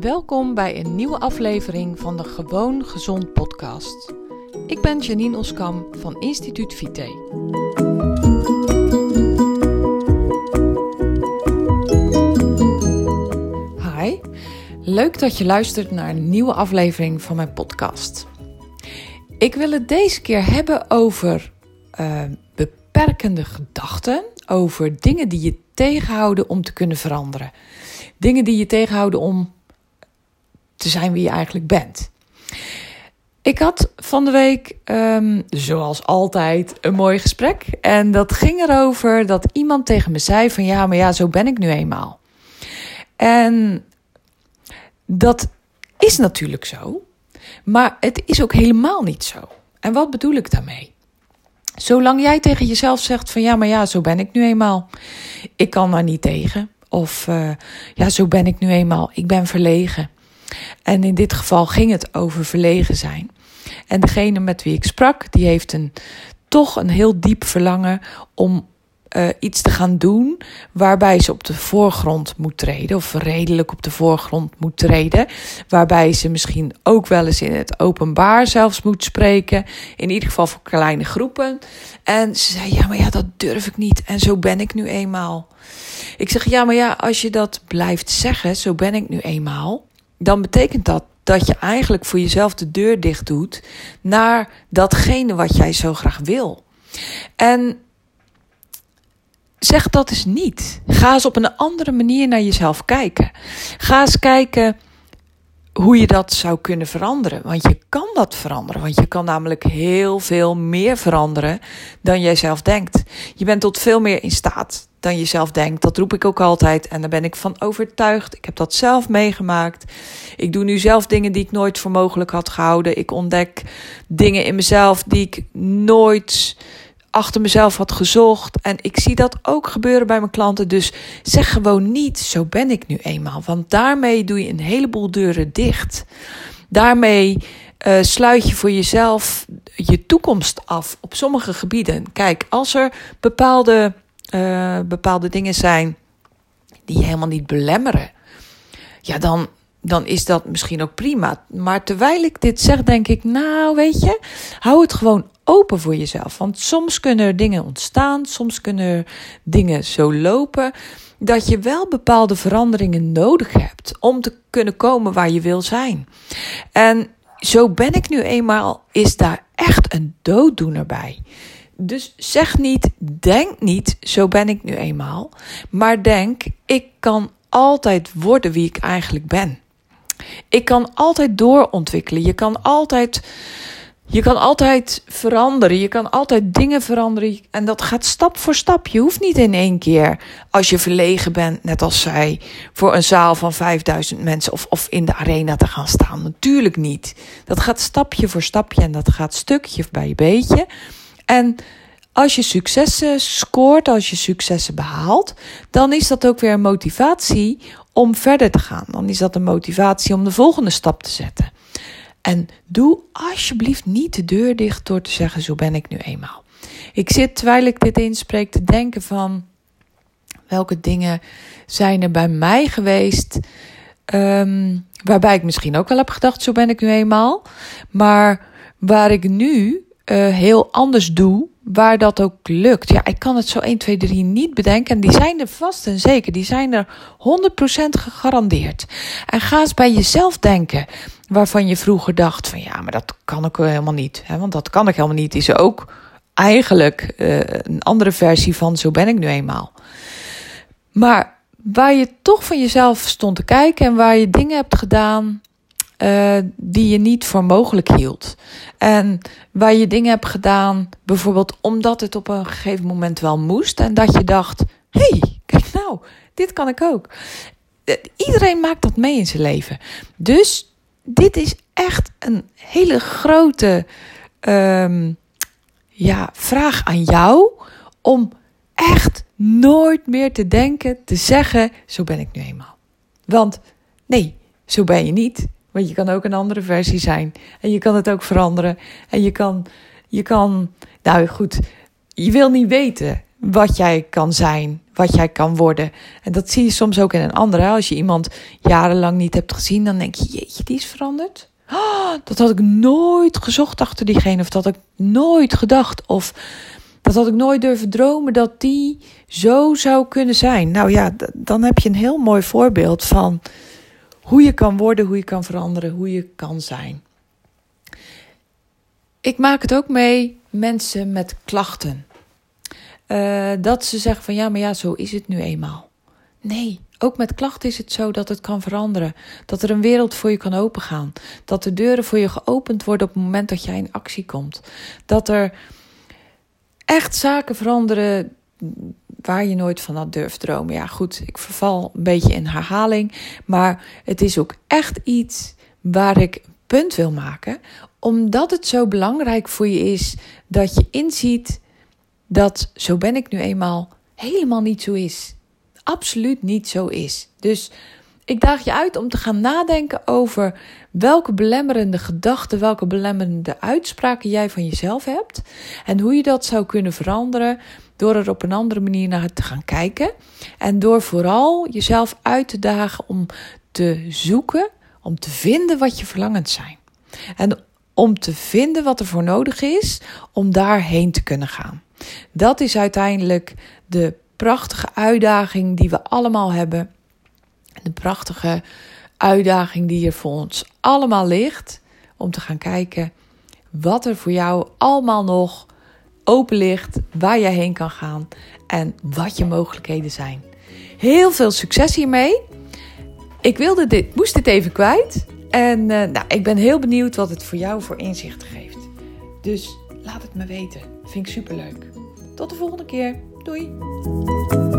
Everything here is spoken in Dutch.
Welkom bij een nieuwe aflevering van de Gewoon Gezond podcast. Ik ben Janine Oskam van Instituut Vite. Hi, leuk dat je luistert naar een nieuwe aflevering van mijn podcast. Ik wil het deze keer hebben over uh, beperkende gedachten, over dingen die je tegenhouden om te kunnen veranderen. Dingen die je tegenhouden om te zijn wie je eigenlijk bent. Ik had van de week, um, zoals altijd, een mooi gesprek. En dat ging erover dat iemand tegen me zei: van ja, maar ja, zo ben ik nu eenmaal. En dat is natuurlijk zo, maar het is ook helemaal niet zo. En wat bedoel ik daarmee? Zolang jij tegen jezelf zegt van ja, maar ja, zo ben ik nu eenmaal. Ik kan daar niet tegen. Of uh, ja, zo ben ik nu eenmaal. Ik ben verlegen. En in dit geval ging het over verlegen zijn. En degene met wie ik sprak, die heeft een, toch een heel diep verlangen om uh, iets te gaan doen waarbij ze op de voorgrond moet treden, of redelijk op de voorgrond moet treden, waarbij ze misschien ook wel eens in het openbaar zelfs moet spreken, in ieder geval voor kleine groepen. En ze zei: Ja, maar ja, dat durf ik niet en zo ben ik nu eenmaal. Ik zeg: Ja, maar ja, als je dat blijft zeggen, zo ben ik nu eenmaal, dan betekent dat dat je eigenlijk voor jezelf de deur dicht doet naar datgene wat jij zo graag wil. En zeg dat eens niet. Ga eens op een andere manier naar jezelf kijken. Ga eens kijken hoe je dat zou kunnen veranderen. Want je kan dat veranderen. Want je kan namelijk heel veel meer veranderen dan jij zelf denkt. Je bent tot veel meer in staat dan je zelf denkt. Dat roep ik ook altijd en daar ben ik van overtuigd. Ik heb dat zelf meegemaakt. Ik doe nu zelf dingen die ik nooit voor mogelijk had gehouden. Ik ontdek dingen in mezelf die ik nooit achter mezelf had gezocht. En ik zie dat ook gebeuren bij mijn klanten. Dus zeg gewoon niet, zo ben ik nu eenmaal. Want daarmee doe je een heleboel deuren dicht. Daarmee uh, sluit je voor jezelf je toekomst af op sommige gebieden. Kijk, als er bepaalde, uh, bepaalde dingen zijn die je helemaal niet belemmeren. Ja, dan, dan is dat misschien ook prima. Maar terwijl ik dit zeg, denk ik, nou weet je, hou het gewoon open voor jezelf. Want soms kunnen er dingen ontstaan, soms kunnen er dingen zo lopen dat je wel bepaalde veranderingen nodig hebt om te kunnen komen waar je wil zijn. En zo ben ik nu eenmaal, is daar echt een dooddoener bij. Dus zeg niet, denk niet, zo ben ik nu eenmaal. Maar denk, ik kan altijd worden wie ik eigenlijk ben. Ik kan altijd doorontwikkelen. Je kan altijd je kan altijd veranderen. Je kan altijd dingen veranderen. En dat gaat stap voor stap. Je hoeft niet in één keer, als je verlegen bent, net als zij, voor een zaal van 5000 mensen of, of in de arena te gaan staan. Natuurlijk niet. Dat gaat stapje voor stapje en dat gaat stukje bij beetje. En als je successen scoort, als je successen behaalt, dan is dat ook weer een motivatie om verder te gaan. Dan is dat een motivatie om de volgende stap te zetten. En doe alsjeblieft niet de deur dicht door te zeggen: Zo ben ik nu eenmaal. Ik zit terwijl ik dit inspreek te denken van welke dingen zijn er bij mij geweest. Um, waarbij ik misschien ook wel heb gedacht: Zo ben ik nu eenmaal. Maar waar ik nu uh, heel anders doe waar dat ook lukt. Ja, ik kan het zo 1, 2, 3 niet bedenken. En die zijn er vast en zeker. Die zijn er 100% gegarandeerd. En ga eens bij jezelf denken. Waarvan je vroeger dacht van ja, maar dat kan ik helemaal niet. Hè? Want dat kan ik helemaal niet. Is ook eigenlijk uh, een andere versie van zo ben ik nu eenmaal. Maar waar je toch van jezelf stond te kijken en waar je dingen hebt gedaan uh, die je niet voor mogelijk hield. En waar je dingen hebt gedaan, bijvoorbeeld omdat het op een gegeven moment wel moest. En dat je dacht: hé, hey, kijk nou, dit kan ik ook. Eh, iedereen maakt dat mee in zijn leven. Dus dit is echt een hele grote um, ja, vraag aan jou om echt nooit meer te denken, te zeggen: zo ben ik nu eenmaal. Want nee, zo ben je niet. Want je kan ook een andere versie zijn. En je kan het ook veranderen. En je kan, je kan, nou goed, je wil niet weten wat jij kan zijn, wat jij kan worden. En dat zie je soms ook in een andere. Als je iemand jarenlang niet hebt gezien, dan denk je, jeetje, die is veranderd. Oh, dat had ik nooit gezocht achter diegene, of dat ik nooit gedacht. Of dat had ik nooit durven dromen dat die zo zou kunnen zijn. Nou ja, dan heb je een heel mooi voorbeeld van hoe je kan worden, hoe je kan veranderen, hoe je kan zijn. Ik maak het ook mee mensen met klachten. Uh, dat ze zeggen van ja, maar ja, zo is het nu eenmaal. Nee, ook met klachten is het zo dat het kan veranderen. Dat er een wereld voor je kan opengaan. Dat de deuren voor je geopend worden op het moment dat jij in actie komt. Dat er echt zaken veranderen waar je nooit van had durft dromen. Ja, goed, ik verval een beetje in herhaling. Maar het is ook echt iets waar ik punt wil maken. Omdat het zo belangrijk voor je is dat je inziet dat zo ben ik nu eenmaal helemaal niet zo is. Absoluut niet zo is. Dus ik daag je uit om te gaan nadenken over welke belemmerende gedachten, welke belemmerende uitspraken jij van jezelf hebt. En hoe je dat zou kunnen veranderen door er op een andere manier naar te gaan kijken. En door vooral jezelf uit te dagen om te zoeken, om te vinden wat je verlangens zijn. En om te vinden wat er voor nodig is om daarheen te kunnen gaan. Dat is uiteindelijk de prachtige uitdaging die we allemaal hebben. De prachtige uitdaging die er voor ons allemaal ligt. Om te gaan kijken wat er voor jou allemaal nog open ligt. Waar jij heen kan gaan. En wat je mogelijkheden zijn. Heel veel succes hiermee. Ik wilde dit, moest dit even kwijt. En uh, nou, ik ben heel benieuwd wat het voor jou voor inzicht geeft. Dus laat het me weten. Vind ik superleuk. Tot de volgende keer. Doei!